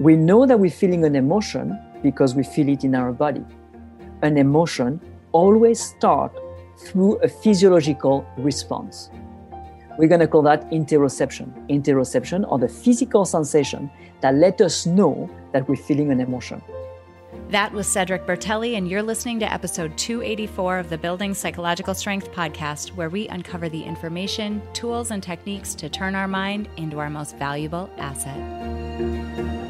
We know that we're feeling an emotion because we feel it in our body. An emotion always starts through a physiological response. We're going to call that interoception. Interoception, or the physical sensation that let us know that we're feeling an emotion. That was Cedric Bertelli, and you're listening to episode 284 of the Building Psychological Strength podcast, where we uncover the information, tools, and techniques to turn our mind into our most valuable asset.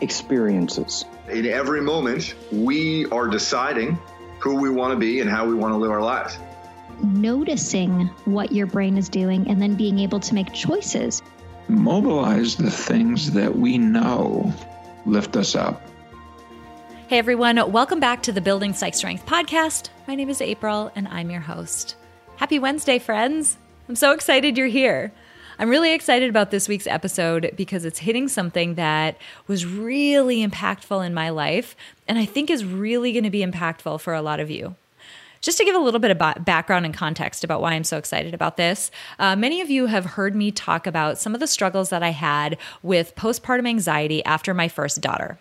experiences. In every moment, we are deciding who we want to be and how we want to live our lives. Noticing what your brain is doing and then being able to make choices. Mobilize the things that we know lift us up. Hey everyone, welcome back to the Building Psych Strength podcast. My name is April and I'm your host. Happy Wednesday, friends. I'm so excited you're here. I'm really excited about this week's episode because it's hitting something that was really impactful in my life and I think is really going to be impactful for a lot of you. Just to give a little bit of background and context about why I'm so excited about this, uh, many of you have heard me talk about some of the struggles that I had with postpartum anxiety after my first daughter.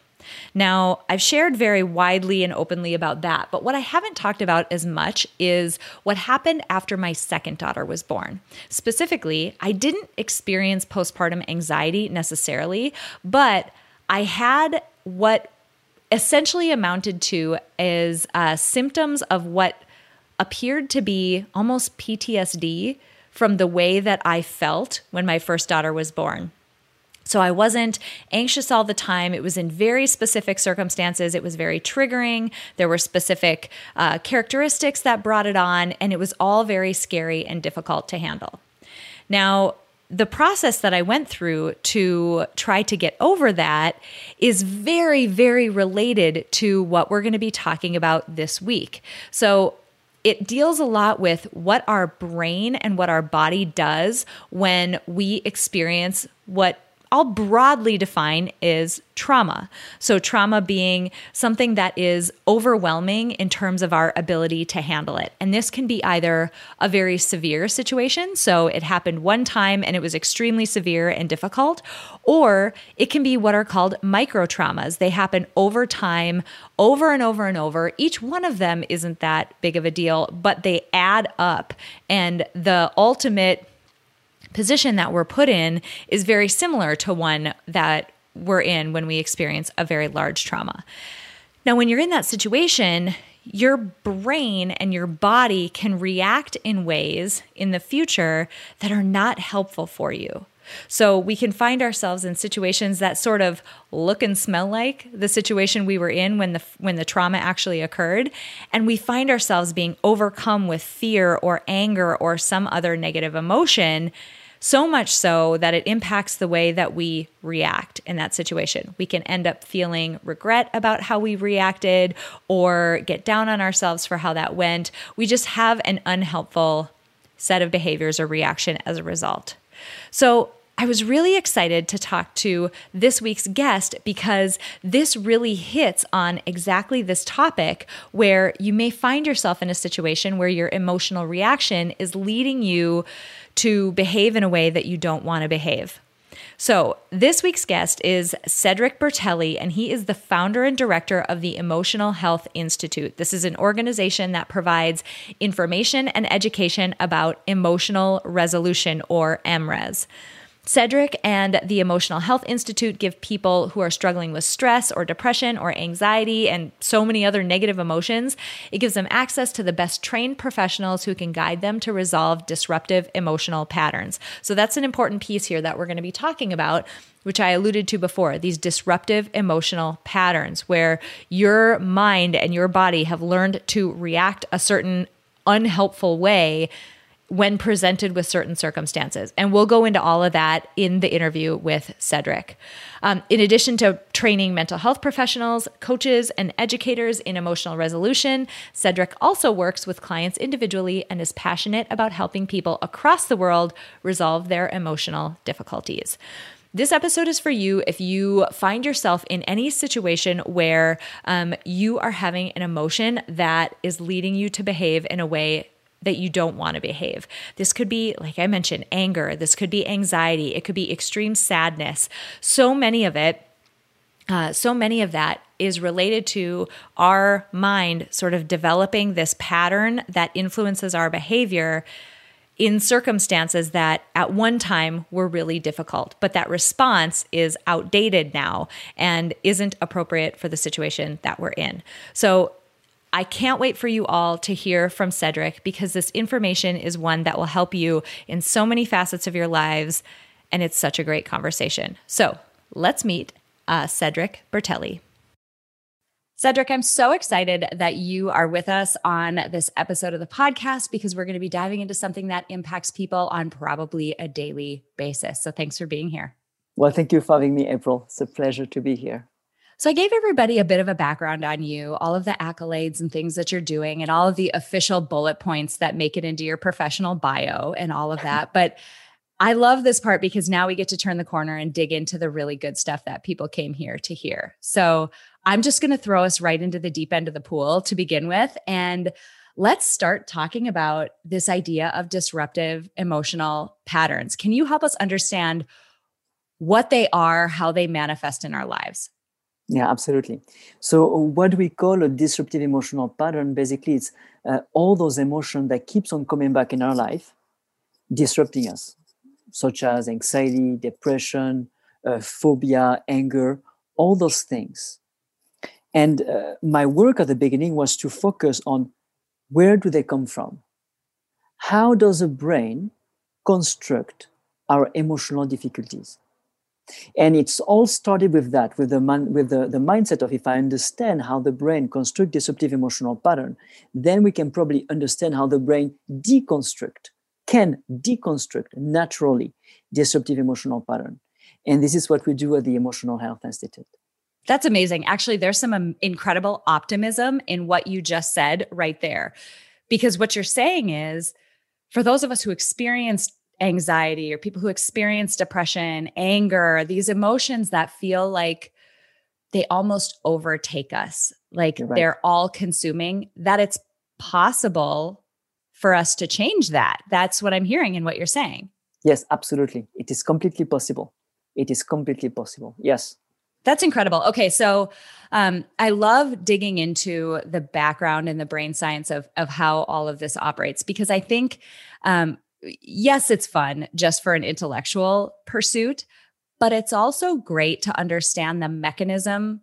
Now, I've shared very widely and openly about that, but what I haven't talked about as much is what happened after my second daughter was born. Specifically, I didn't experience postpartum anxiety necessarily, but I had what essentially amounted to is uh, symptoms of what appeared to be almost PTSD from the way that I felt when my first daughter was born. So I wasn't anxious all the time. It was in very specific circumstances. It was very triggering. There were specific uh, characteristics that brought it on, and it was all very scary and difficult to handle. Now, the process that I went through to try to get over that is very, very related to what we're going to be talking about this week. So, it deals a lot with what our brain and what our body does when we experience what I'll broadly define is trauma. So, trauma being something that is overwhelming in terms of our ability to handle it. And this can be either a very severe situation, so it happened one time and it was extremely severe and difficult, or it can be what are called micro traumas. They happen over time, over and over and over. Each one of them isn't that big of a deal, but they add up. And the ultimate position that we're put in is very similar to one that we're in when we experience a very large trauma. Now, when you're in that situation, your brain and your body can react in ways in the future that are not helpful for you. So we can find ourselves in situations that sort of look and smell like the situation we were in when the when the trauma actually occurred and we find ourselves being overcome with fear or anger or some other negative emotion so much so that it impacts the way that we react in that situation. We can end up feeling regret about how we reacted or get down on ourselves for how that went. We just have an unhelpful set of behaviors or reaction as a result. So, I was really excited to talk to this week's guest because this really hits on exactly this topic where you may find yourself in a situation where your emotional reaction is leading you to behave in a way that you don't want to behave. So, this week's guest is Cedric Bertelli, and he is the founder and director of the Emotional Health Institute. This is an organization that provides information and education about emotional resolution, or EMRES. Cedric and the Emotional Health Institute give people who are struggling with stress or depression or anxiety and so many other negative emotions, it gives them access to the best trained professionals who can guide them to resolve disruptive emotional patterns. So that's an important piece here that we're going to be talking about which I alluded to before, these disruptive emotional patterns where your mind and your body have learned to react a certain unhelpful way when presented with certain circumstances. And we'll go into all of that in the interview with Cedric. Um, in addition to training mental health professionals, coaches, and educators in emotional resolution, Cedric also works with clients individually and is passionate about helping people across the world resolve their emotional difficulties. This episode is for you if you find yourself in any situation where um, you are having an emotion that is leading you to behave in a way that you don't want to behave. This could be, like I mentioned, anger. This could be anxiety. It could be extreme sadness. So many of it, uh, so many of that is related to our mind sort of developing this pattern that influences our behavior in circumstances that at one time were really difficult, but that response is outdated now and isn't appropriate for the situation that we're in. So I can't wait for you all to hear from Cedric because this information is one that will help you in so many facets of your lives. And it's such a great conversation. So let's meet uh, Cedric Bertelli. Cedric, I'm so excited that you are with us on this episode of the podcast because we're going to be diving into something that impacts people on probably a daily basis. So thanks for being here. Well, thank you for having me, April. It's a pleasure to be here. So I gave everybody a bit of a background on you, all of the accolades and things that you're doing, and all of the official bullet points that make it into your professional bio and all of that. But I love this part because now we get to turn the corner and dig into the really good stuff that people came here to hear. So I'm just going to throw us right into the deep end of the pool to begin with. And let's start talking about this idea of disruptive emotional patterns. Can you help us understand what they are, how they manifest in our lives? Yeah, absolutely. So what we call a disruptive emotional pattern, basically, it's uh, all those emotions that keeps on coming back in our life, disrupting us, such as anxiety, depression, uh, phobia, anger, all those things. And uh, my work at the beginning was to focus on where do they come from? How does the brain construct our emotional difficulties? And it's all started with that, with the man, with the, the mindset of if I understand how the brain construct disruptive emotional pattern, then we can probably understand how the brain deconstruct, can deconstruct naturally disruptive emotional pattern. And this is what we do at the Emotional Health Institute. That's amazing. Actually, there's some um, incredible optimism in what you just said right there. Because what you're saying is, for those of us who experienced anxiety or people who experience depression, anger, these emotions that feel like they almost overtake us, like right. they're all consuming, that it's possible for us to change that. That's what I'm hearing in what you're saying. Yes, absolutely. It is completely possible. It is completely possible. Yes. That's incredible. Okay, so um, I love digging into the background and the brain science of of how all of this operates because I think um, yes, it's fun just for an intellectual pursuit, but it's also great to understand the mechanism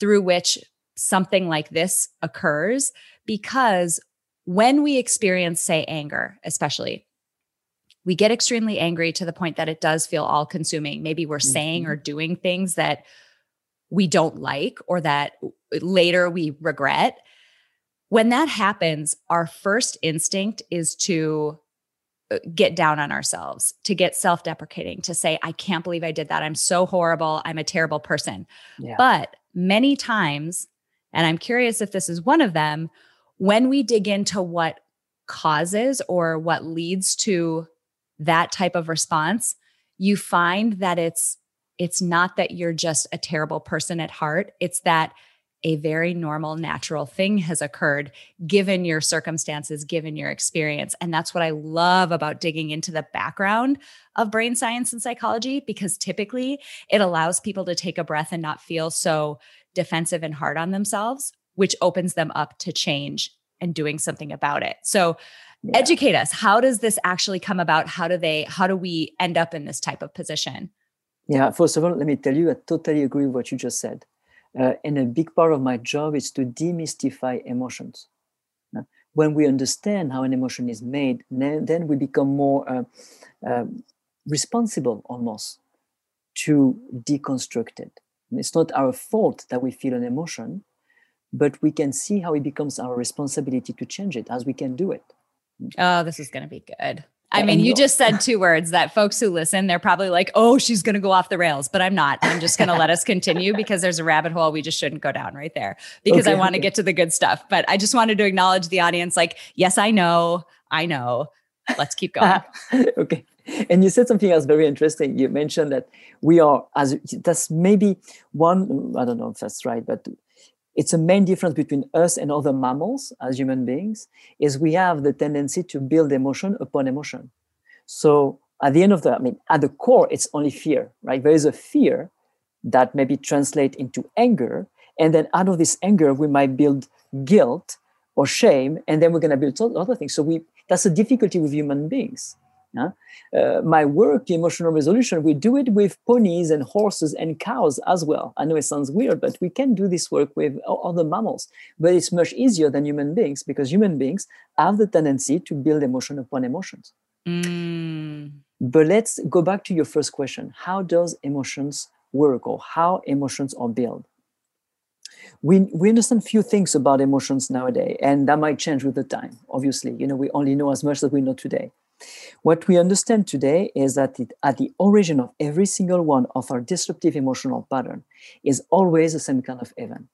through which something like this occurs because when we experience, say, anger, especially, we get extremely angry to the point that it does feel all consuming. Maybe we're mm-hmm. saying or doing things that we don't like or that later we regret. When that happens, our first instinct is to Uh, get down on ourselves, to get self deprecating, to say, I can't believe I did that. I'm so horrible. I'm a terrible person. Yeah. But many times, and I'm curious if this is one of them, when we dig into what causes or what leads to that type of response, you find that it's it's not that you're just a terrible person at heart. It's that a very normal, natural thing has occurred given your circumstances, given your experience. And that's what I love about digging into the background of brain science and psychology, because typically it allows people to take a breath and not feel so defensive and hard on themselves, which opens them up to change and doing something about it. So, yeah. educate us. How does this actually come about? How do they, how do we end up in this type of position? Yeah, first of all, let me tell you, I totally agree with what you just said. Uh, and a big part of my job is to demystify emotions. Uh, when we understand how an emotion is made, then we become more uh, um, responsible almost to deconstruct it. It's not our fault that we feel an emotion, but we can see how it becomes our responsibility to change it as we can do it. Oh, this is going to be good. I mean, you just said two words that folks who listen, they're probably like, oh, she's going to go off the rails, but I'm not. I'm just going to let us continue because there's a rabbit hole we just shouldn't go down right there because okay, I want to get to the good stuff. But I just wanted to acknowledge the audience like, yes, I know, I know. Let's keep going. okay. And you said something else very interesting. You mentioned that we are, as that's maybe one, I don't know if that's right, but it's a main difference between us and other mammals as human beings is we have the tendency to build emotion upon emotion. So at the end of the i mean at the core it's only fear right? There is a fear that maybe translate into anger. And then out of this anger we might build guilt or shame and then we're going to build other things. So we that's a difficulty with human beings uh, my work, emotional resolution, we do it with ponies and horses and cows as well. I know it sounds weird, but we can do this work with other mammals. But it's much easier than human beings because human beings have the tendency to build emotion upon emotions. Mm. But let's go back to your first question How does emotions work or how emotions are built? we, we understand few things about emotions nowadays and that might change with the time obviously you know we only know as much as we know today what we understand today is that it, at the origin of every single one of our disruptive emotional pattern is always the same kind of event.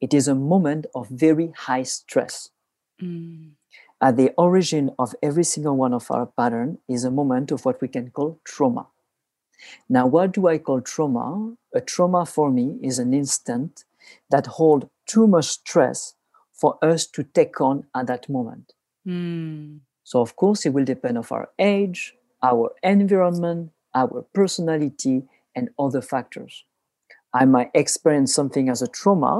It is a moment of very high stress. Mm. At the origin of every single one of our pattern is a moment of what we can call trauma. Now, what do I call trauma? A trauma for me is an instant that hold too much stress for us to take on at that moment. Mm. So of course, it will depend of our age, our environment, our personality, and other factors. I might experience something as a trauma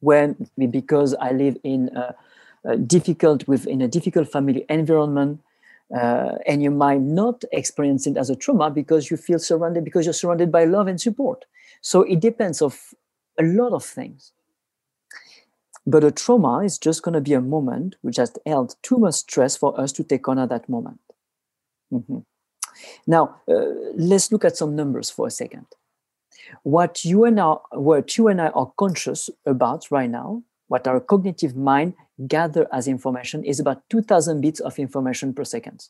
when because I live in a, a difficult within a difficult family environment, uh, and you might not experience it as a trauma because you feel surrounded because you're surrounded by love and support. So it depends of a lot of things. But a trauma is just going to be a moment which has held too much stress for us to take on at that moment. Mm-hmm. Now, uh, let's look at some numbers for a second. What you and I, what you and I are conscious about right now, what our cognitive mind gather as information, is about 2,000 bits of information per second.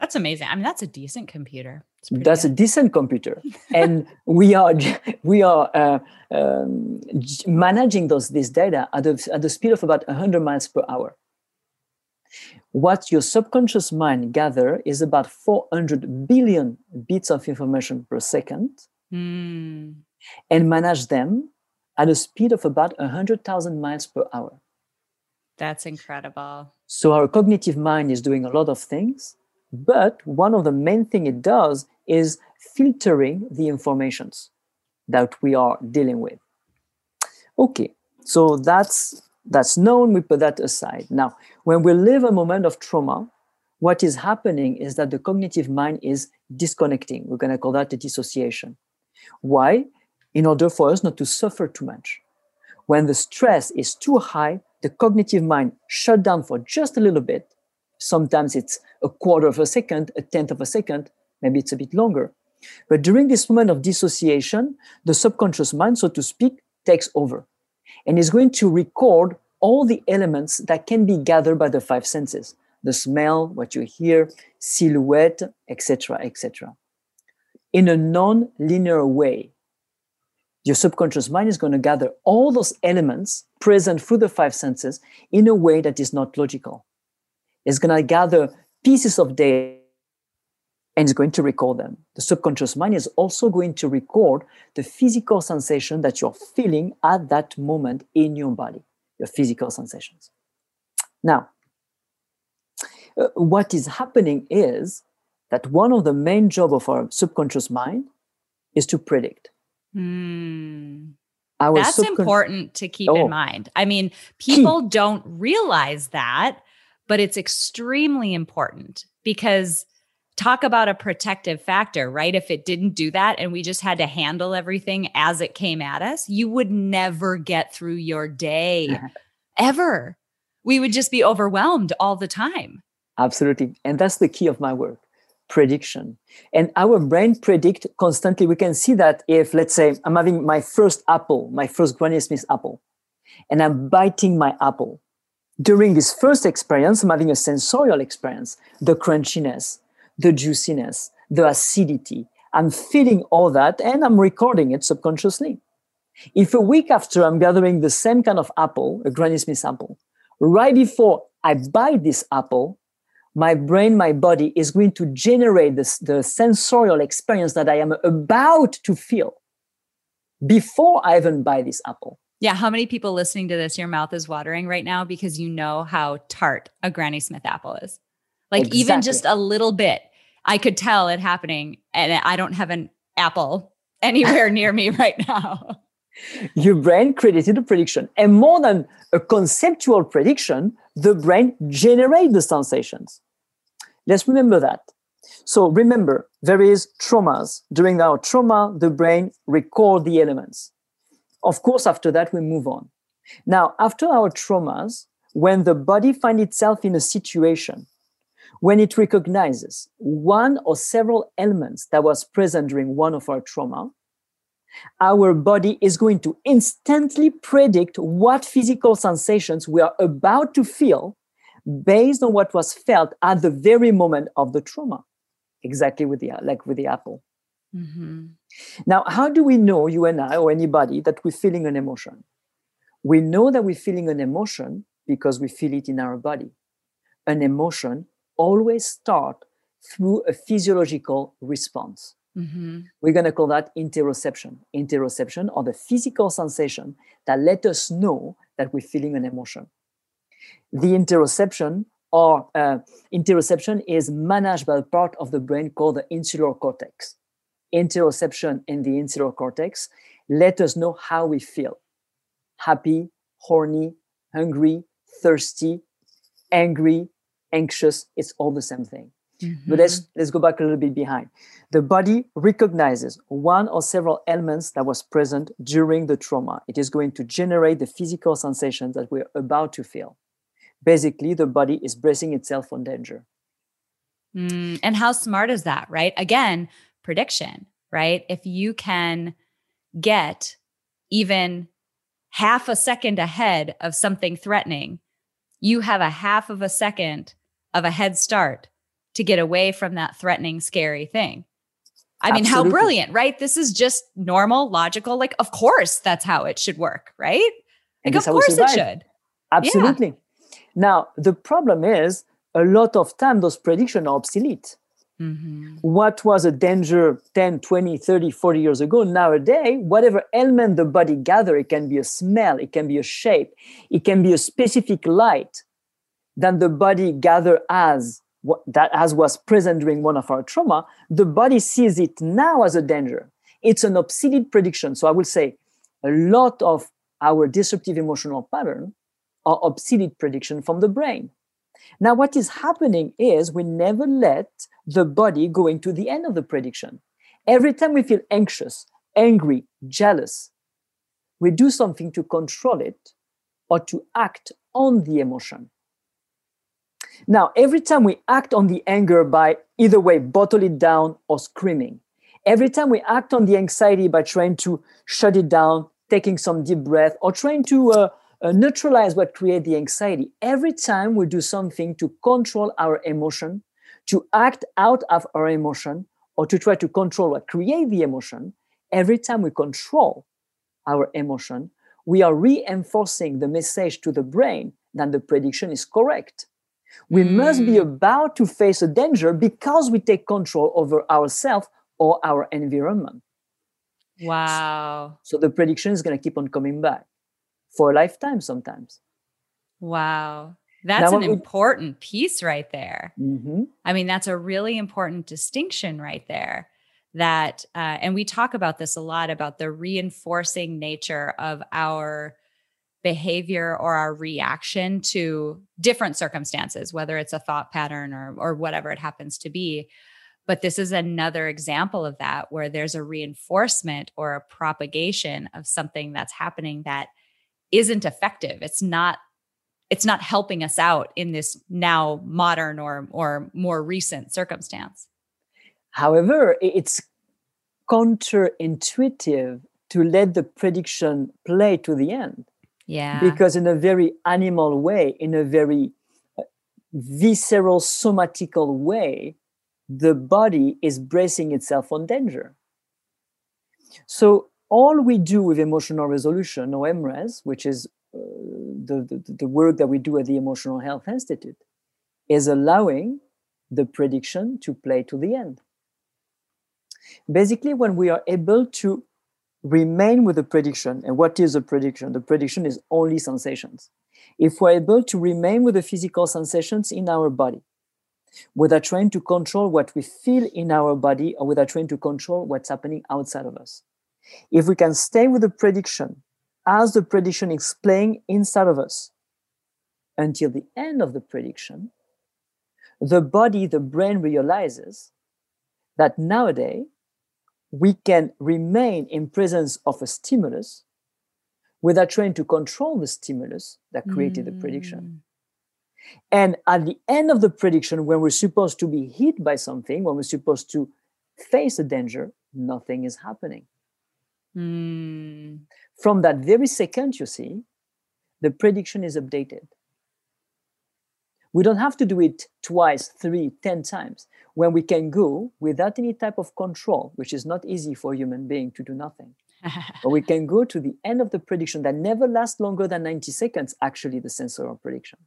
That's amazing. I mean, that's a decent computer. That's good. a decent computer, and we are we are uh, um, managing those this data at, a, at the speed of about 100 miles per hour. What your subconscious mind gather is about 400 billion bits of information per second, mm. and manage them at a speed of about 100,000 miles per hour. That's incredible. So our cognitive mind is doing a lot of things but one of the main thing it does is filtering the informations that we are dealing with. Okay, so that's that's known. We put that aside. Now, when we live a moment of trauma, what is happening is that the cognitive mind is disconnecting. We're going to call that a dissociation. Why? In order for us not to suffer too much. When the stress is too high, the cognitive mind shut down for just a little bit Sometimes it's a quarter of a second, a tenth of a second, maybe it's a bit longer. But during this moment of dissociation, the subconscious mind, so to speak, takes over and is going to record all the elements that can be gathered by the five senses the smell, what you hear, silhouette, etc., etc. In a non linear way, your subconscious mind is going to gather all those elements present through the five senses in a way that is not logical It's going to gather pieces of data and is going to record them. The subconscious mind is also going to record the physical sensation that you're feeling at that moment in your body, your physical sensations. Now, uh, what is happening is that one of the main job of our subconscious mind is to predict. Mm. That's subcon- important to keep oh. in mind. I mean, people don't realize that but it's extremely important because talk about a protective factor, right? If it didn't do that and we just had to handle everything as it came at us, you would never get through your day ever. We would just be overwhelmed all the time. Absolutely. And that's the key of my work prediction. And our brain predict constantly. We can see that if, let's say, I'm having my first apple, my first Granny Smith apple, and I'm biting my apple during this first experience, I'm having a sensorial experience, the crunchiness, the juiciness, the acidity. I'm feeling all that and I'm recording it subconsciously. If a week after I'm gathering the same kind of apple, a Granny Smith apple, right before I bite this apple, my brain, my body is going to generate this, the sensorial experience that I am about to feel before I even buy this apple. Yeah. How many people listening to this, your mouth is watering right now because you know how tart a Granny Smith apple is? Like, exactly. even just a little bit, I could tell it happening. And I don't have an apple anywhere near me right now. Your brain created a prediction. And more than a conceptual prediction, the brain generates the sensations. Let's remember that. So remember, there is traumas. During our trauma, the brain record the elements. Of course, after that, we move on. Now, after our traumas, when the body finds itself in a situation, when it recognizes one or several elements that was present during one of our trauma, our body is going to instantly predict what physical sensations we are about to feel based on what was felt at the very moment of the trauma exactly with the like with the apple. Mm-hmm. now how do we know you and i or anybody that we're feeling an emotion? We know that we're feeling an emotion because we feel it in our body. An emotion always start through a physiological response mm-hmm. we're going to call that interoception interoception or the physical sensation that let us know that we're feeling an emotion the interoception or uh, interoception is managed by a part of the brain called the insular cortex. Interoception in the insular cortex let us know how we feel happy, horny, hungry, thirsty, angry, anxious. It's all the same thing. Mm-hmm. But let's, let's go back a little bit behind. The body recognizes one or several elements that was present during the trauma. It is going to generate the physical sensations that we're about to feel basically the body is bracing itself on danger. Mm, and how smart is that, right? Again, prediction, right? If you can get even half a second ahead of something threatening, you have a half of a second of a head start to get away from that threatening, scary thing. I mean, Absolutely. how brilliant, right? This is just normal, logical. Like, of course, that's how it should work, right? Like, of course it should. Absolutely. Yeah. Now, the problem is a lot of time those predictions are obsolete. Mm-hmm. What was a danger 10, 20, 30, 40 years ago, nowadays, whatever element the body gather, it can be a smell, it can be a shape, it can be a specific light that the body gather as that as was present during one of our trauma, the body sees it now as a danger. It's an obsolete prediction. So I will say a lot of our disruptive emotional pattern are obsolete prediction from the brain. Now, what is happening is we never let the body going to the end of the prediction. Every time we feel anxious, angry, jealous, we do something to control it or to act on the emotion. Now, every time we act on the anger by either way, bottle it down or screaming, every time we act on the anxiety by trying to shut it down, taking some deep breath, or trying to uh, uh, neutralize what creates the anxiety. Every time we do something to control our emotion, to act out of our emotion, or to try to control what creates the emotion, every time we control our emotion, we are reinforcing the message to the brain that the prediction is correct. We mm. must be mm. about to face a danger because we take control over ourselves or our environment. Wow. So, so the prediction is going to keep on coming back for a lifetime sometimes. Wow. That's now, an important piece right there. Mm-hmm. I mean, that's a really important distinction right there. That, uh, and we talk about this a lot about the reinforcing nature of our behavior or our reaction to different circumstances, whether it's a thought pattern or, or whatever it happens to be. But this is another example of that where there's a reinforcement or a propagation of something that's happening that isn't effective. It's not it's not helping us out in this now modern or or more recent circumstance. However, it's counterintuitive to let the prediction play to the end. Yeah. Because in a very animal way, in a very uh, visceral, somatical way, the body is bracing itself on danger. So all we do with emotional resolution or EMRES, which is uh, the, the, the work that we do at the Emotional Health Institute, is allowing the prediction to play to the end. Basically, when we are able to remain with the prediction, and what is the prediction? The prediction is only sensations. If we're able to remain with the physical sensations in our body, without trying to control what we feel in our body or without trying to control what's happening outside of us, if we can stay with the prediction as the prediction is playing inside of us until the end of the prediction, the body, the brain realizes that nowadays we can remain in presence of a stimulus without trying to control the stimulus that created mm. the prediction. And at the end of the prediction, when we're supposed to be hit by something, when we're supposed to face a danger, nothing is happening. Mm. From that very second, you see, the prediction is updated. We don't have to do it twice, three, ten times. When we can go without any type of control, which is not easy for a human being to do nothing. but we can go to the end of the prediction that never lasts longer than 90 seconds, actually, the sensorial prediction.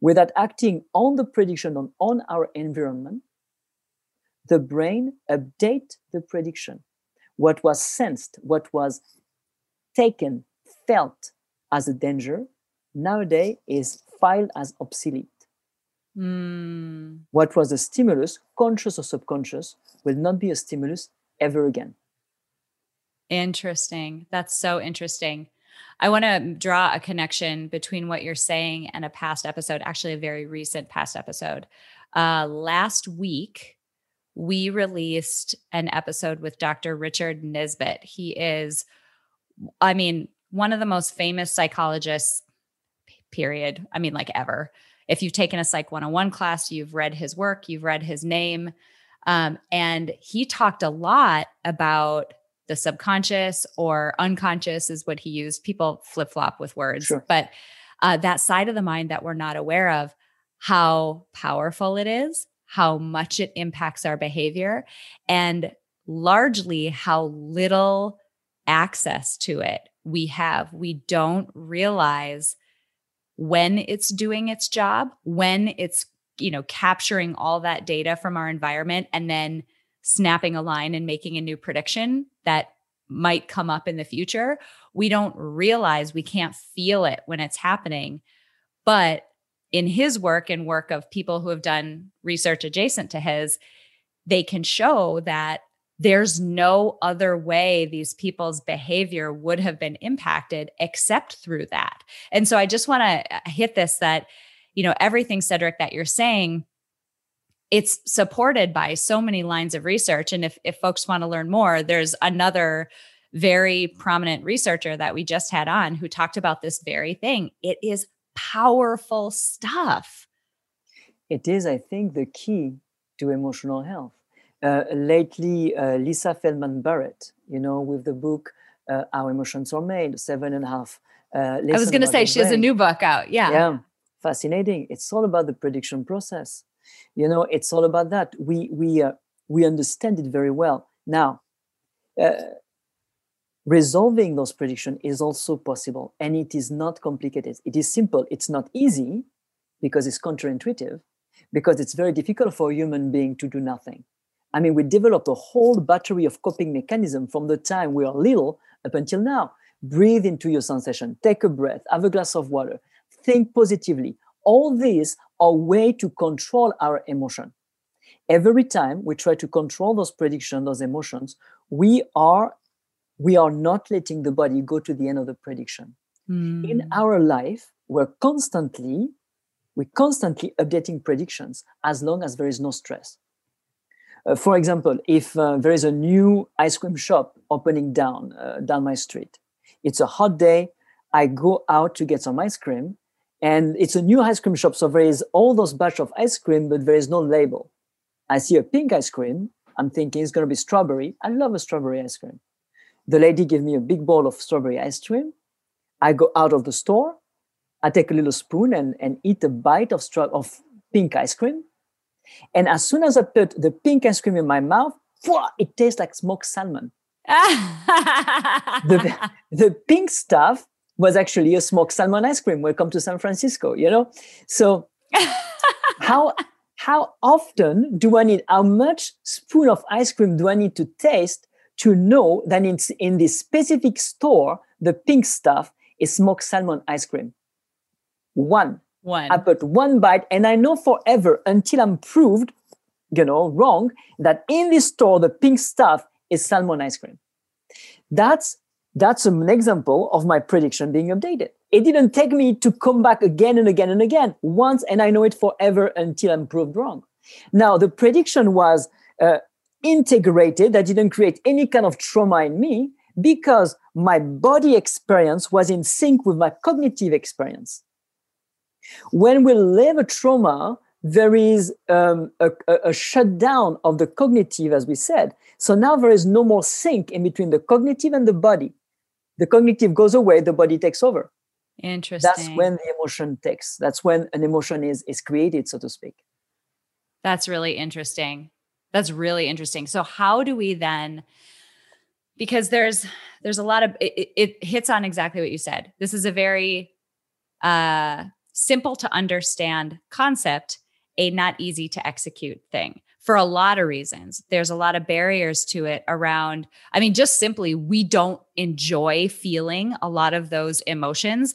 Without acting on the prediction on, on our environment, the brain update the prediction. What was sensed, what was taken, felt as a danger, nowadays is filed as obsolete. Mm. What was a stimulus, conscious or subconscious, will not be a stimulus ever again. Interesting. That's so interesting. I want to draw a connection between what you're saying and a past episode, actually, a very recent past episode. Uh, last week, we released an episode with Dr. Richard Nisbett. He is, I mean, one of the most famous psychologists, period. I mean, like ever. If you've taken a Psych 101 class, you've read his work, you've read his name. Um, and he talked a lot about the subconscious or unconscious is what he used. People flip flop with words, Sure. but uh, that side of the mind that we're not aware of, how powerful it is, how much it impacts our behavior, and largely how little access to it we have. We don't realize when it's doing its job, when it's you know capturing all that data from our environment and then snapping a line and making a new prediction that might come up in the future, we don't realize we can't feel it when it's happening. But in his work and work of people who have done research adjacent to his, they can show that there's no other way these people's behavior would have been impacted except through that. And so I just want to uh, hit this that, you know, everything, Cedric, that you're saying it's supported by so many lines of research and if if folks want to learn more there's another very prominent researcher that we just had on who talked about this very thing it is powerful stuff It is, I think, the key to emotional health. Uh, lately, uh, Lisa Feldman Barrett, you know, with the book uh, How Emotions Are Made, seven and a half. Uh, i was going to say she has a new book out yeah. Yeah fascinating. It's all about the prediction process. You know it's all about that. We we uh, we understand it very well. Now uh, resolving those predictions is also possible and it is not complicated. It is simple. It's not easy because it's counterintuitive because it's very difficult for a human being to do nothing i mean we developed a whole battery of coping mechanism from the time we are little up until now. Breathe into your sensation. Take a breath. Have a glass of water. Think positively. All these are way to control our emotion. Every time we try to control those predictions those emotions we are we are not letting the body go to the end of the prediction. In Mm. our life we're constantly we're constantly updating predictions as long as there is no stress for example if uh, there is a new ice cream shop opening down uh, down my street it's a hot day i go out to get some ice cream and it's a new ice cream shop so there is all those batch of ice cream but there is no label. I see a pink ice cream i'm thinking it's going to be strawberry. I love a strawberry ice cream. The lady gave me a big bowl of strawberry ice cream. I go out of the store, I take a little spoon and, and eat a bite of, stra- of pink ice cream. And as soon as I put the pink ice cream in my mouth, it tastes like smoked salmon. the, the pink stuff was actually a smoked salmon ice cream. Welcome to San Francisco, you know? So how how often do I need, how much spoon of ice cream do I need to taste to know that it's in this specific store, the pink stuff is smoked salmon ice cream? One. One. I put one bite and I know forever until I'm proved, you know, wrong, that in this store, the pink stuff is salmon ice cream. That's that's an example of my prediction being updated. It didn't take me to come back again and again and again once, and I know it forever until I'm proved wrong. Now, the prediction was uh, integrated, that didn't create any kind of trauma in me because my body experience was in sync with my cognitive experience. When we live a trauma, there is um, a, a, shutdown of the cognitive, as we said. So now there is no more sync in between the cognitive and the body. The cognitive goes away the body takes over. Interesting. that's when the emotion takes that's when an emotion is is created so to speak. That's really interesting. That's really interesting. So how do we then because there's there's a lot of it, it hits on exactly what you said. This is a very uh simple to understand concept a not easy to execute thing for a lot of reasons. There's a lot of barriers to it around, I mean, just simply, we don't enjoy feeling a lot of those emotions.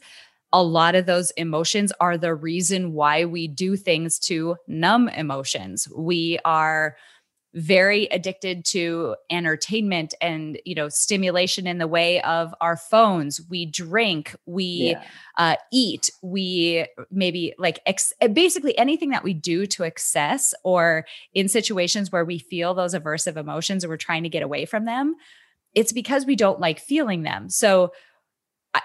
A lot of those emotions are the reason why we do things to numb emotions. We are very addicted to entertainment and you know stimulation in the way of our phones we drink we yeah. uh, eat we maybe like ex- basically anything that we do to excess or in situations where we feel those aversive emotions or we're trying to get away from them it's because we don't like feeling them so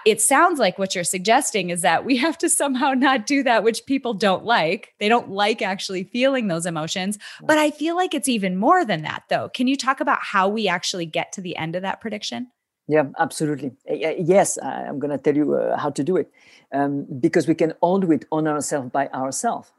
it sounds like what you're suggesting is that we have to somehow not do that, which people don't like. They don't like actually feeling those emotions. But I feel like it's even more than that, though. Can you talk about how we actually get to the end of that prediction? Yeah, absolutely. Yes, I'm going to tell you uh, how to do it um, because we can all do it on ourselves by ourselves.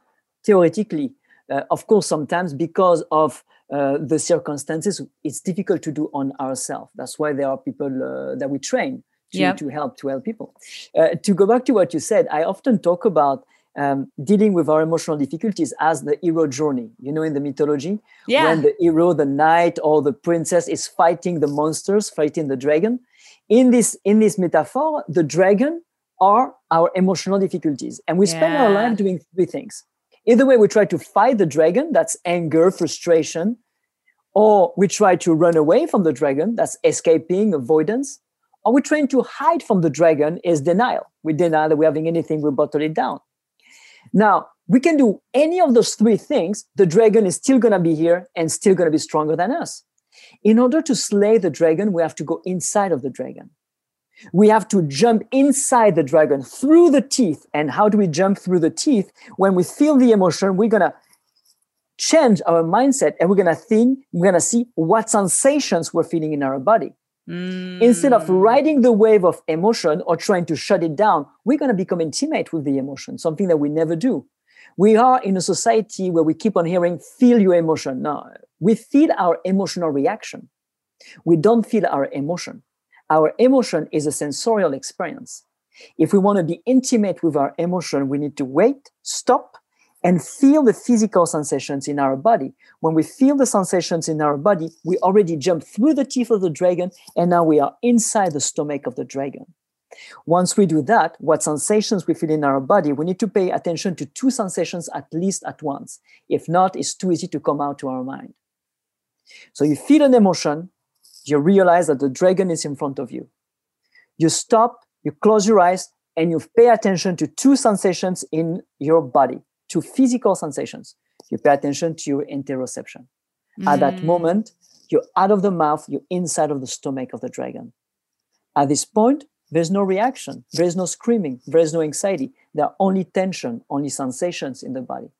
Theoretically, uh, of course, sometimes because of uh, the circumstances, it's difficult to do on ourselves. That's why there are people uh, that we train to, yep. to help to help people. Uh, to go back to what you said, I often talk about um, dealing with our emotional difficulties as the hero journey. You know, in the mythology, yeah. when the hero, the knight, or the princess is fighting the monsters, fighting the dragon. In this in this metaphor, the dragon are our emotional difficulties, and we yeah. spend our life doing three things. Either way, we try to fight the dragon, that's anger, frustration, or we try to run away from the dragon, that's escaping, avoidance, are we trying to hide from the dragon is denial. We deny that we're having anything, we bottle it down. Now, we can do any of those three things, the dragon is still going to be here and still going to be stronger than us. In order to slay the dragon, we have to go inside of the dragon. We have to jump inside the dragon through the teeth. And how do we jump through the teeth? When we feel the emotion, we're going to change our mindset and we're going to think, we're going to see what sensations we're feeling in our body. Mm. Instead of riding the wave of emotion or trying to shut it down, we're going to become intimate with the emotion, something that we never do. We are in a society where we keep on hearing, feel your emotion. No, we feel our emotional reaction. We don't feel our emotion. Our emotion is a sensorial experience. If we want to be intimate with our emotion, we need to wait, stop, and feel the physical sensations in our body. When we feel the sensations in our body, we already jump through the teeth of the dragon, and now we are inside the stomach of the dragon. Once we do that, what sensations we feel in our body, we need to pay attention to two sensations at least at once. If not, it's too easy to come out to our mind. So you feel an emotion, you realize that the dragon is in front of you. You stop, you close your eyes, and you pay attention to two sensations in your body to physical sensations. You pay attention to your interoception. Mm. At that mm. moment, you're out of the mouth, you're inside of the stomach of the dragon. At this point, there's no reaction, there's no screaming, there's no anxiety. There are only tension, only sensations in the body.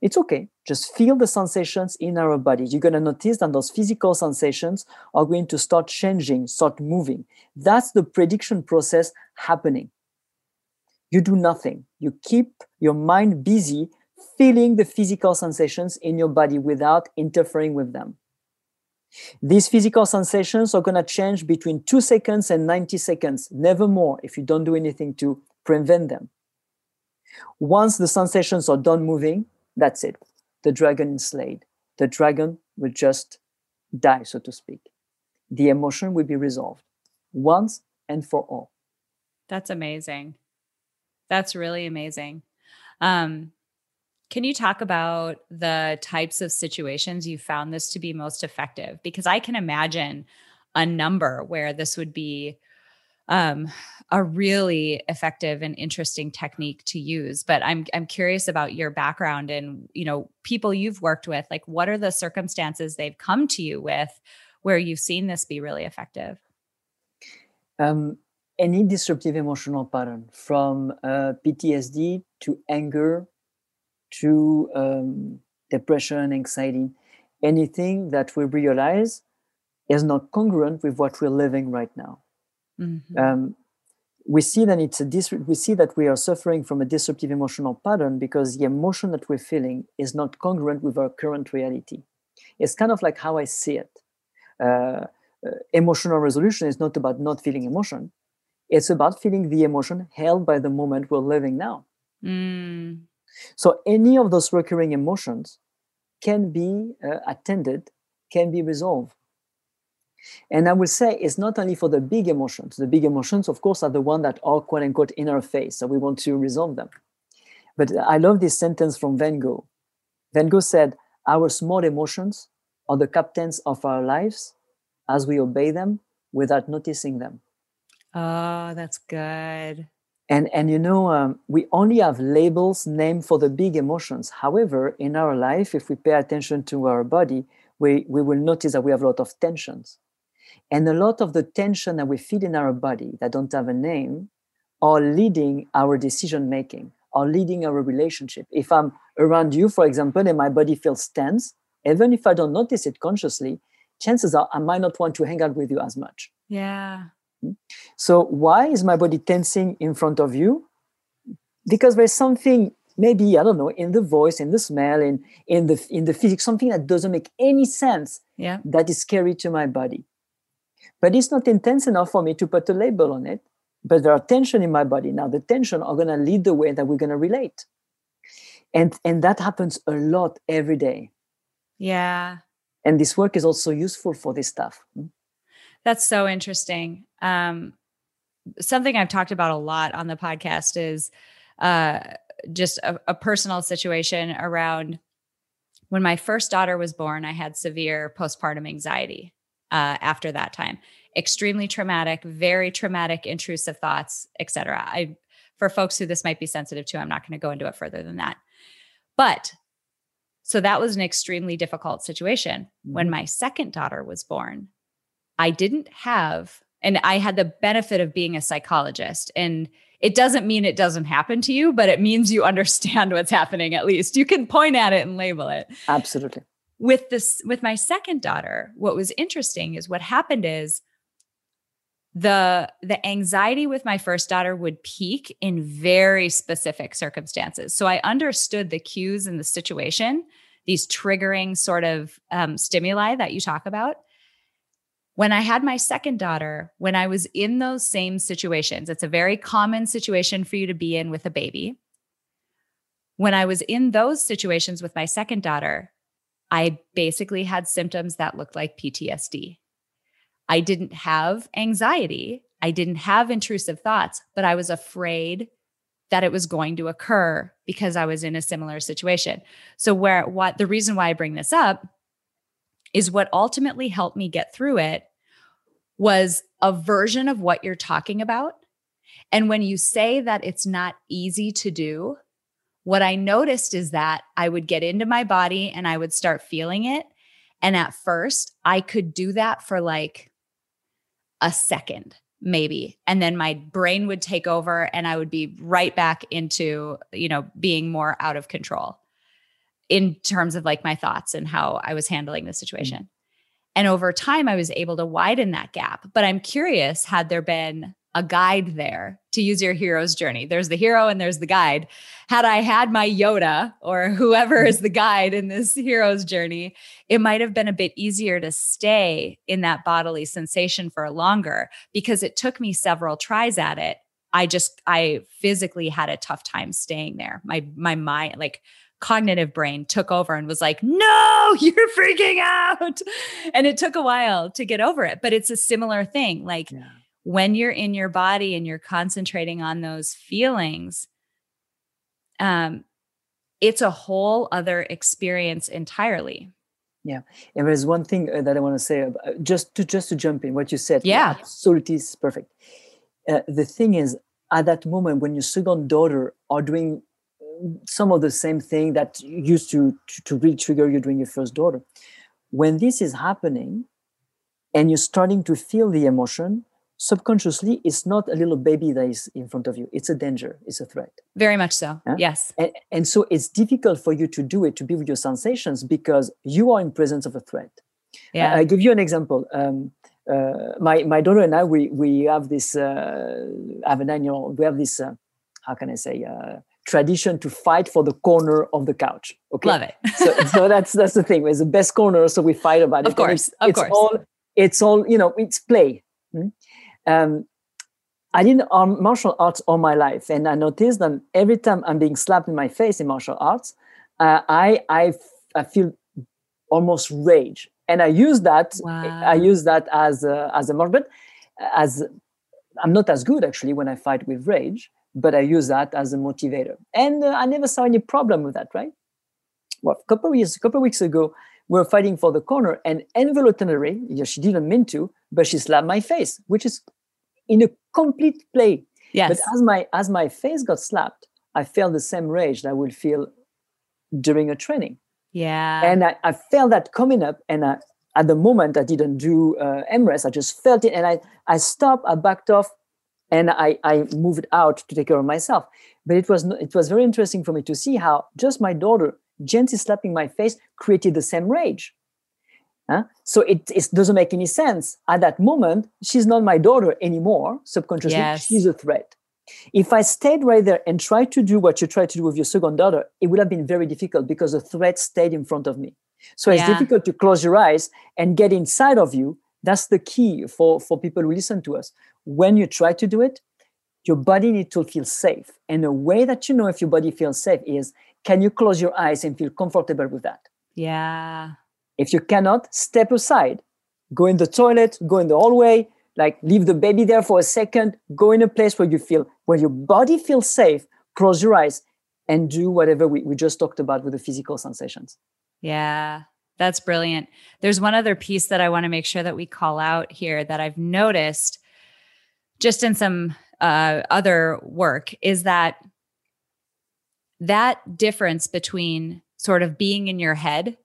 It's okay. Just feel the sensations in our body. You're going to notice that those physical sensations are going to start changing, start moving. That's the prediction process happening. You do nothing. You keep your mind busy feeling the physical sensations in your body without interfering with them. These physical sensations are going to change between two seconds and 90 seconds, never more if you don't do anything to prevent them. Once the sensations are done moving, that's it. The dragon is slayed. The dragon will just die, so to speak. The emotion will be resolved once and for all. That's amazing. That's really amazing. Um, can you talk about the types of situations you found this to be most effective? Because I can imagine a number where this would be um, a really effective and interesting technique to use. But I'm I'm curious about your background and you know people you've worked with. Like, what are the circumstances they've come to you with where you've seen this be really effective? Um, any disruptive emotional pattern, from uh, PTSD to anger to um, depression, anxiety, anything that we realize is not congruent with what we're living right now. Mm-hmm. Um, we see that it's a dis- we see that we are suffering from a disruptive emotional pattern because the emotion that we're feeling is not congruent with our current reality. It's kind of like how I see it. Uh, uh, emotional resolution is not about not feeling emotion; it's about feeling the emotion held by the moment we're living now. Mm. So any of those recurring emotions can be uh, attended, can be resolved. And I will say it's not only for the big emotions. The big emotions, of course, are the ones that are quote unquote in our face. So we want to resolve them. But I love this sentence from Van Gogh. Van Gogh said, Our small emotions are the captains of our lives as we obey them without noticing them. Oh, that's good. And and you know um, we only have labels named for the big emotions. However in our life if we pay attention to our body we we will notice that we have a lot of tensions. And a lot of the tension that we feel in our body that don't have a name are leading our decision making are leading our relationship. If i'm around you for example and my body feels tense even if i don't notice it consciously chances are i might not want to hang out with you as much. Yeah so why is my body tensing in front of you? Because there's something maybe I don't know in the voice, in the smell, in in the in the physics, something that doesn't make any sense. Yeah. That is scary to my body. But it's not intense enough for me to put a label on it. But there are tension in my body. Now the tension are gonna lead the way that we're gonna relate. And and that happens a lot every day. Yeah. And this work is also useful for this stuff. That's so interesting. Um, something I've talked about a lot on the podcast is uh, just a, a personal situation around when my first daughter was born. I had severe postpartum anxiety uh, after that time. Extremely traumatic, very traumatic, intrusive thoughts, etc. I, for folks who this might be sensitive to, I'm not going to go into it further than that. But so that was an extremely difficult situation. Mm-hmm. When my second daughter was born, I didn't have, and I had the benefit of being a psychologist. And it doesn't mean it doesn't happen to you, but it means you understand what's happening at least. You can point at it and label it. Absolutely. With this, with my second daughter, what was interesting is what happened is the the anxiety with my first daughter would peak in very specific circumstances so i understood the cues in the situation these triggering sort of um, stimuli that you talk about when I had my second daughter, when I was in those same situations, it's a very common situation for you to be in with a baby. When I was in those situations with my second daughter, I basically had symptoms that looked like PTSD. I didn't have anxiety. I didn't have intrusive thoughts, but I was afraid that it was going to occur because I was in a similar situation. So where what the reason why I bring this up is what ultimately helped me get through it was a version of what you're talking about. And when you say that it's not easy to do, what I noticed is that I would get into my body and I would start feeling it. And at first, I could do that for like a second, maybe. And then my brain would take over and I would be right back into, you know, being more out of control. In terms of like my thoughts and how I was handling the situation. Mm-hmm. And over time, I was able to widen that gap. But I'm curious had there been a guide there to use your hero's journey. There's the hero and there's the guide. Had I had my Yoda or whoever is mm-hmm. the guide in this hero's journey, it might have been a bit easier to stay in that bodily sensation for longer because it took me several tries at it. I just I physically had a tough time staying there. My my mind like cognitive brain took over and was like, no, you're freaking out. And it took a while to get over it, but it's a similar thing. Like yeah. when you're in your body and you're concentrating on those feelings, um, it's a whole other experience entirely. Yeah, and there's one thing uh, that I want to say about, uh, just to just to jump in what you said. Yeah, absolutely, is perfect. Uh, the thing is, at that moment when your second daughter are doing some of the same thing that used to, to, to really trigger you during your first daughter. When this is happening and you're starting to feel the emotion, subconsciously, it's not a little baby that is in front of you. It's a danger, it's a threat. Very much so. Yeah? Yes. And, and so it's difficult for you to do it, to be with your sensations because you are in presence of a threat. Yeah. I, I give you an example. Um, uh, my my daughter and I we we have this uh, I have a nine year old we have this uh, how can I say uh, tradition to fight for the corner of the couch. Okay, love it. so, so that's that's the thing. It's the best corner, so we fight about it. Of course, it's, of it's course. all it's all you know. It's play. Hmm? Um, I did um, martial arts all my life, and I noticed that every time I'm being slapped in my face in martial arts, uh, I, I I feel almost rage, and I use that. Wow. I use that as a, as a but as I'm not as good actually when I fight with rage but I use that as a motivator. And uh, I never saw any problem with that, right? Well, a couple of years, a couple of weeks ago, we were fighting for the corner, and involuntarily, yeah, she didn't mean to, but she slapped my face, which is in a complete play. Yes. But as my as my face got slapped, I felt the same rage that I would feel during a training. Yeah. And I, I felt that coming up, and I, at the moment I didn't do uh, EMRES, I just felt it, and I I stopped, I backed off, and I, I moved out to take care of myself. But it was it was very interesting for me to see how just my daughter gently slapping my face created the same rage. Huh? So it, it doesn't make any sense. At that moment, she's not my daughter anymore. Subconsciously, yes. she's a threat. If I stayed right there and tried to do what you tried to do with your second daughter, it would have been very difficult because the threat stayed in front of me. So it's difficult to close your eyes and get inside of you. That's the key for, for people who listen to us. When you try to do it, your body needs to feel safe. And the way that you know if your body feels safe is can you close your eyes and feel comfortable with that? Yeah. If you cannot, step aside, go in the toilet, go in the hallway, like leave the baby there for a second, go in a place where you feel, where your body feels safe, close your eyes, and do whatever we, we just talked about with the physical sensations. Yeah. That's brilliant. There's one other piece that I want to make sure that we call out here that I've noticed just in some uh, other work is that that difference between sort of being in your head,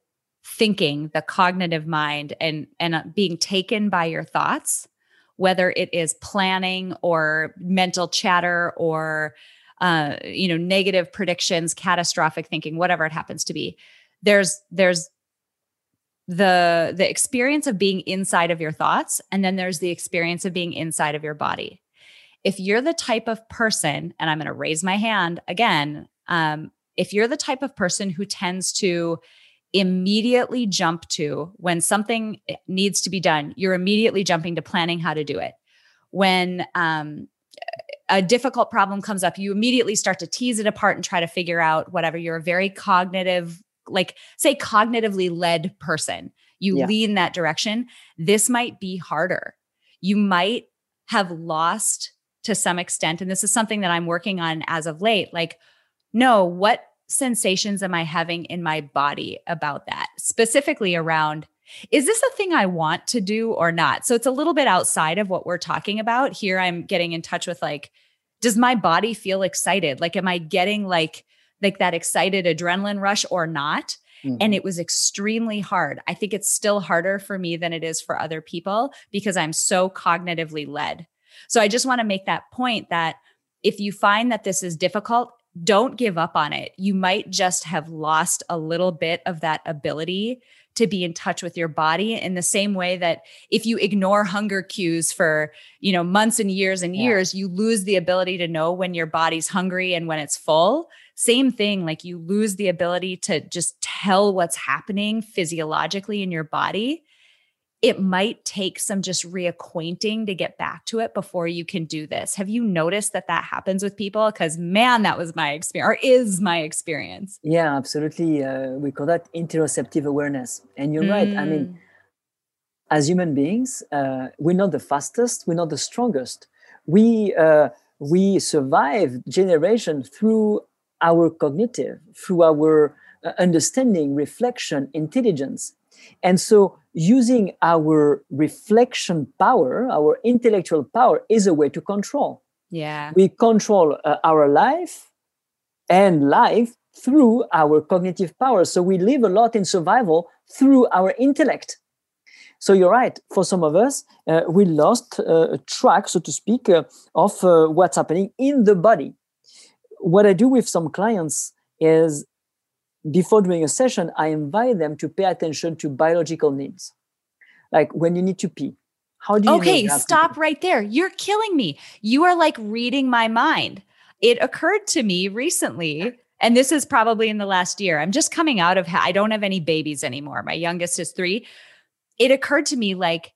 thinking, the cognitive mind, and and uh, being taken by your thoughts, whether it is planning or mental chatter or uh, you know negative predictions, catastrophic thinking, whatever it happens to be. There's there's the the experience of being inside of your thoughts and then there's the experience of being inside of your body. If you're the type of person and i'm going to raise my hand again um, if you're the type of person who tends to immediately jump to when something needs to be done you're immediately jumping to planning how to do it. When um, a difficult problem comes up you immediately start to tease it apart and try to figure out whatever. You're a very cognitive like say cognitively led person you Yeah. lean that direction this might be harder. You might have lost to some extent and this is something that i'm working on as of late like no what sensations am i having in my body about that? Specifically around is this a thing i want to do or not? So it's a little bit outside of what we're talking about. Here i'm getting in touch with like does my body feel excited? Like am i getting like like that excited adrenaline rush or not Mhm. and it was extremely hard i think it's still harder for me than it is for other people because i'm so cognitively led so i just want to make that point that if you find that this is difficult don't give up on it. You might just have lost a little bit of that ability to be in touch with your body in the same way that if you ignore hunger cues for, you know, months and years and years, you lose the ability to know when your body's hungry and when it's full. Same thing, like you lose the ability to just tell what's happening physiologically in your body it might take some just reacquainting to get back to it before you can do this. Have you noticed that that happens with people? Because man, that was my experience, or is my experience. Yeah, absolutely. Uh, we call that interoceptive awareness. And you're mm. right. I mean, mm. as human beings, uh, we're not the fastest, we're not the strongest. We uh, we survive generation through our cognitive, through our uh, understanding, reflection, intelligence. And so using our reflection power, our intellectual power, is a way to control. Yeah. We control uh, our life and life through our cognitive power. So we live a lot in survival through our intellect. So you're right. For some of us, uh, we lost uh, track, so to speak, uh, of uh, what's happening in the body. What I do with some clients is before doing a session, I invite them to pay attention to biological needs. Like when you need to pee. How do you Okay, stop right there. You're killing me. You are like reading my mind. It occurred to me recently, and this is probably in the last year. I'm just coming out of I don't have any babies anymore. My youngest is 3. It occurred to me like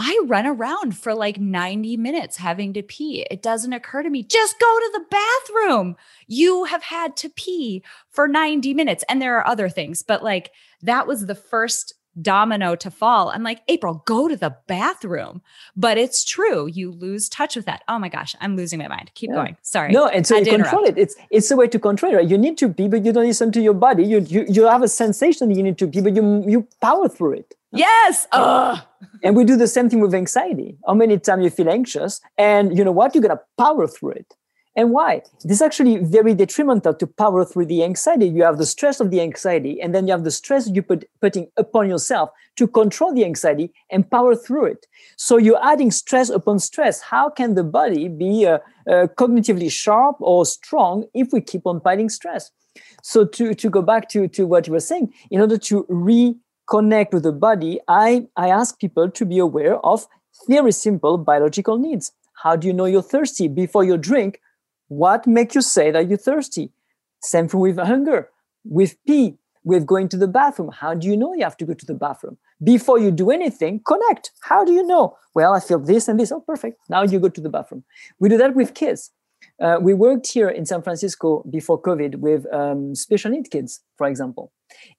I run around for like 90 minutes having to pee. It doesn't occur to me, just go to the bathroom. You have had to pee for 90 minutes. And there are other things, but like that was the first domino to fall. I'm like, April, go to the bathroom. But it's true. You lose touch with that. Oh my gosh, I'm losing my mind. Keep yeah. going. Sorry. No, and so you control interrupt. it. It's it's a way to control it. You need to be, but you don't listen to your body. You you, you have a sensation you need to be, but you you power through it. Yes. Ugh. And we do the same thing with anxiety. How many times you feel anxious, and you know what? You're gonna power through it. And why? This is actually very detrimental to power through the anxiety. You have the stress of the anxiety, and then you have the stress you put putting upon yourself to control the anxiety and power through it. So you're adding stress upon stress. How can the body be uh, uh, cognitively sharp or strong if we keep on fighting stress? So to, to go back to, to what you were saying, in order to reconnect with the body, I, I ask people to be aware of very simple biological needs. How do you know you're thirsty? Before you drink, what makes you say that you're thirsty? Same thing with hunger, with pee, with going to the bathroom. How do you know you have to go to the bathroom? Before you do anything, connect. How do you know? Well, I feel this and this. Oh, perfect. Now you go to the bathroom. We do that with kids. Uh, we worked here in San Francisco before COVID with um, special need kids, for example,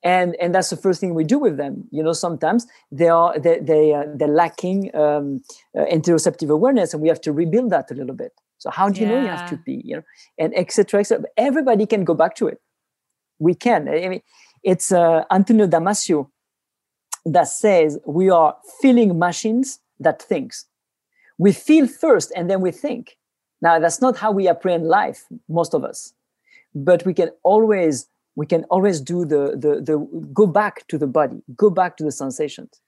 and and that's the first thing we do with them. You know, sometimes they are they they uh, they're lacking um, uh, interoceptive awareness, and we have to rebuild that a little bit. So how do you yeah. know you have to be? You know, and etc. etc. Everybody can go back to it. We can. I mean, it's uh, Antonio Damasio that says we are feeling machines that thinks. We feel first, and then we think now, that's not how we apprehend life, most of us, but we can always we can always do the the the go back to the body, go back to the sensations.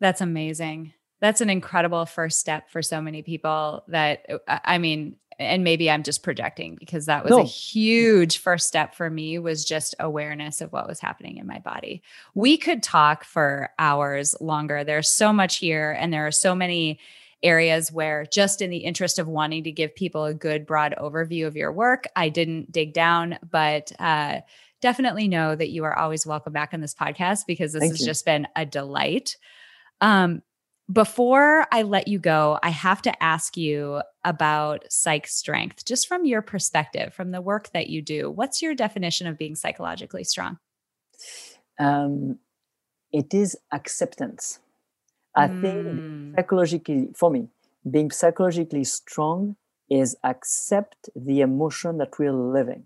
That's amazing. That's an incredible first step for so many people. That I mean, and maybe I'm just projecting because that was no. a huge first step for me was just awareness of what was happening in my body. We could talk for hours longer. There's so much here and there are so many areas where just in the interest of wanting to give people a good broad overview of your work i didn't dig down but uh, definitely know that you are always welcome back on this podcast because this Thank has you. just been a delight um, before I let you go, I have to ask you about psych strength, just from your perspective, from the work that you do. What's your definition of being psychologically strong? Um, it is acceptance. I mm. think psychologically, for me, being psychologically strong is accept the emotion that we're living,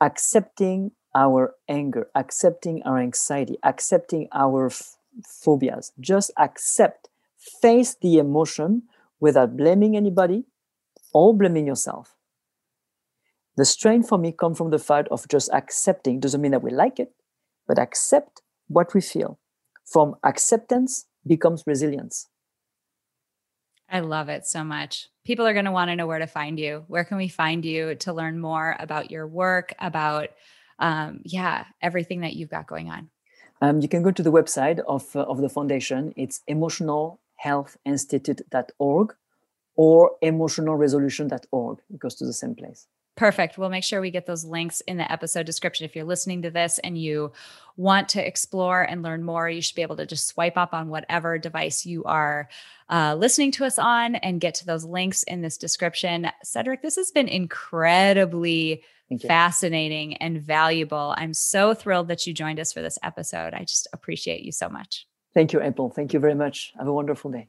accepting our anger, accepting our anxiety, accepting our f- phobias. Just accept, face the emotion without blaming anybody or blaming yourself. The strength for me comes from the fact of just accepting. Doesn't mean that we like it, but accept what we feel from acceptance becomes resilience. I love it so much. People are going to want to know where to find you. Where can we find you to learn more about your work, about, um, yeah, everything that you've got going on? Um, you can go to the website of, uh, of the foundation. It's emotionalhealthinstitute.org or emotionalresolution.org. It goes to the same place. Perfect. We'll make sure we get those links in the episode description. If you're listening to this and you want to explore and learn more, you should be able to just swipe up on whatever device you are uh, listening to us on and get to those links in this description. Cedric, this has been incredibly fascinating and valuable. I'm so thrilled that you joined us for this episode. I just appreciate you so much. Thank you, April. Thank you very much. Have a wonderful day.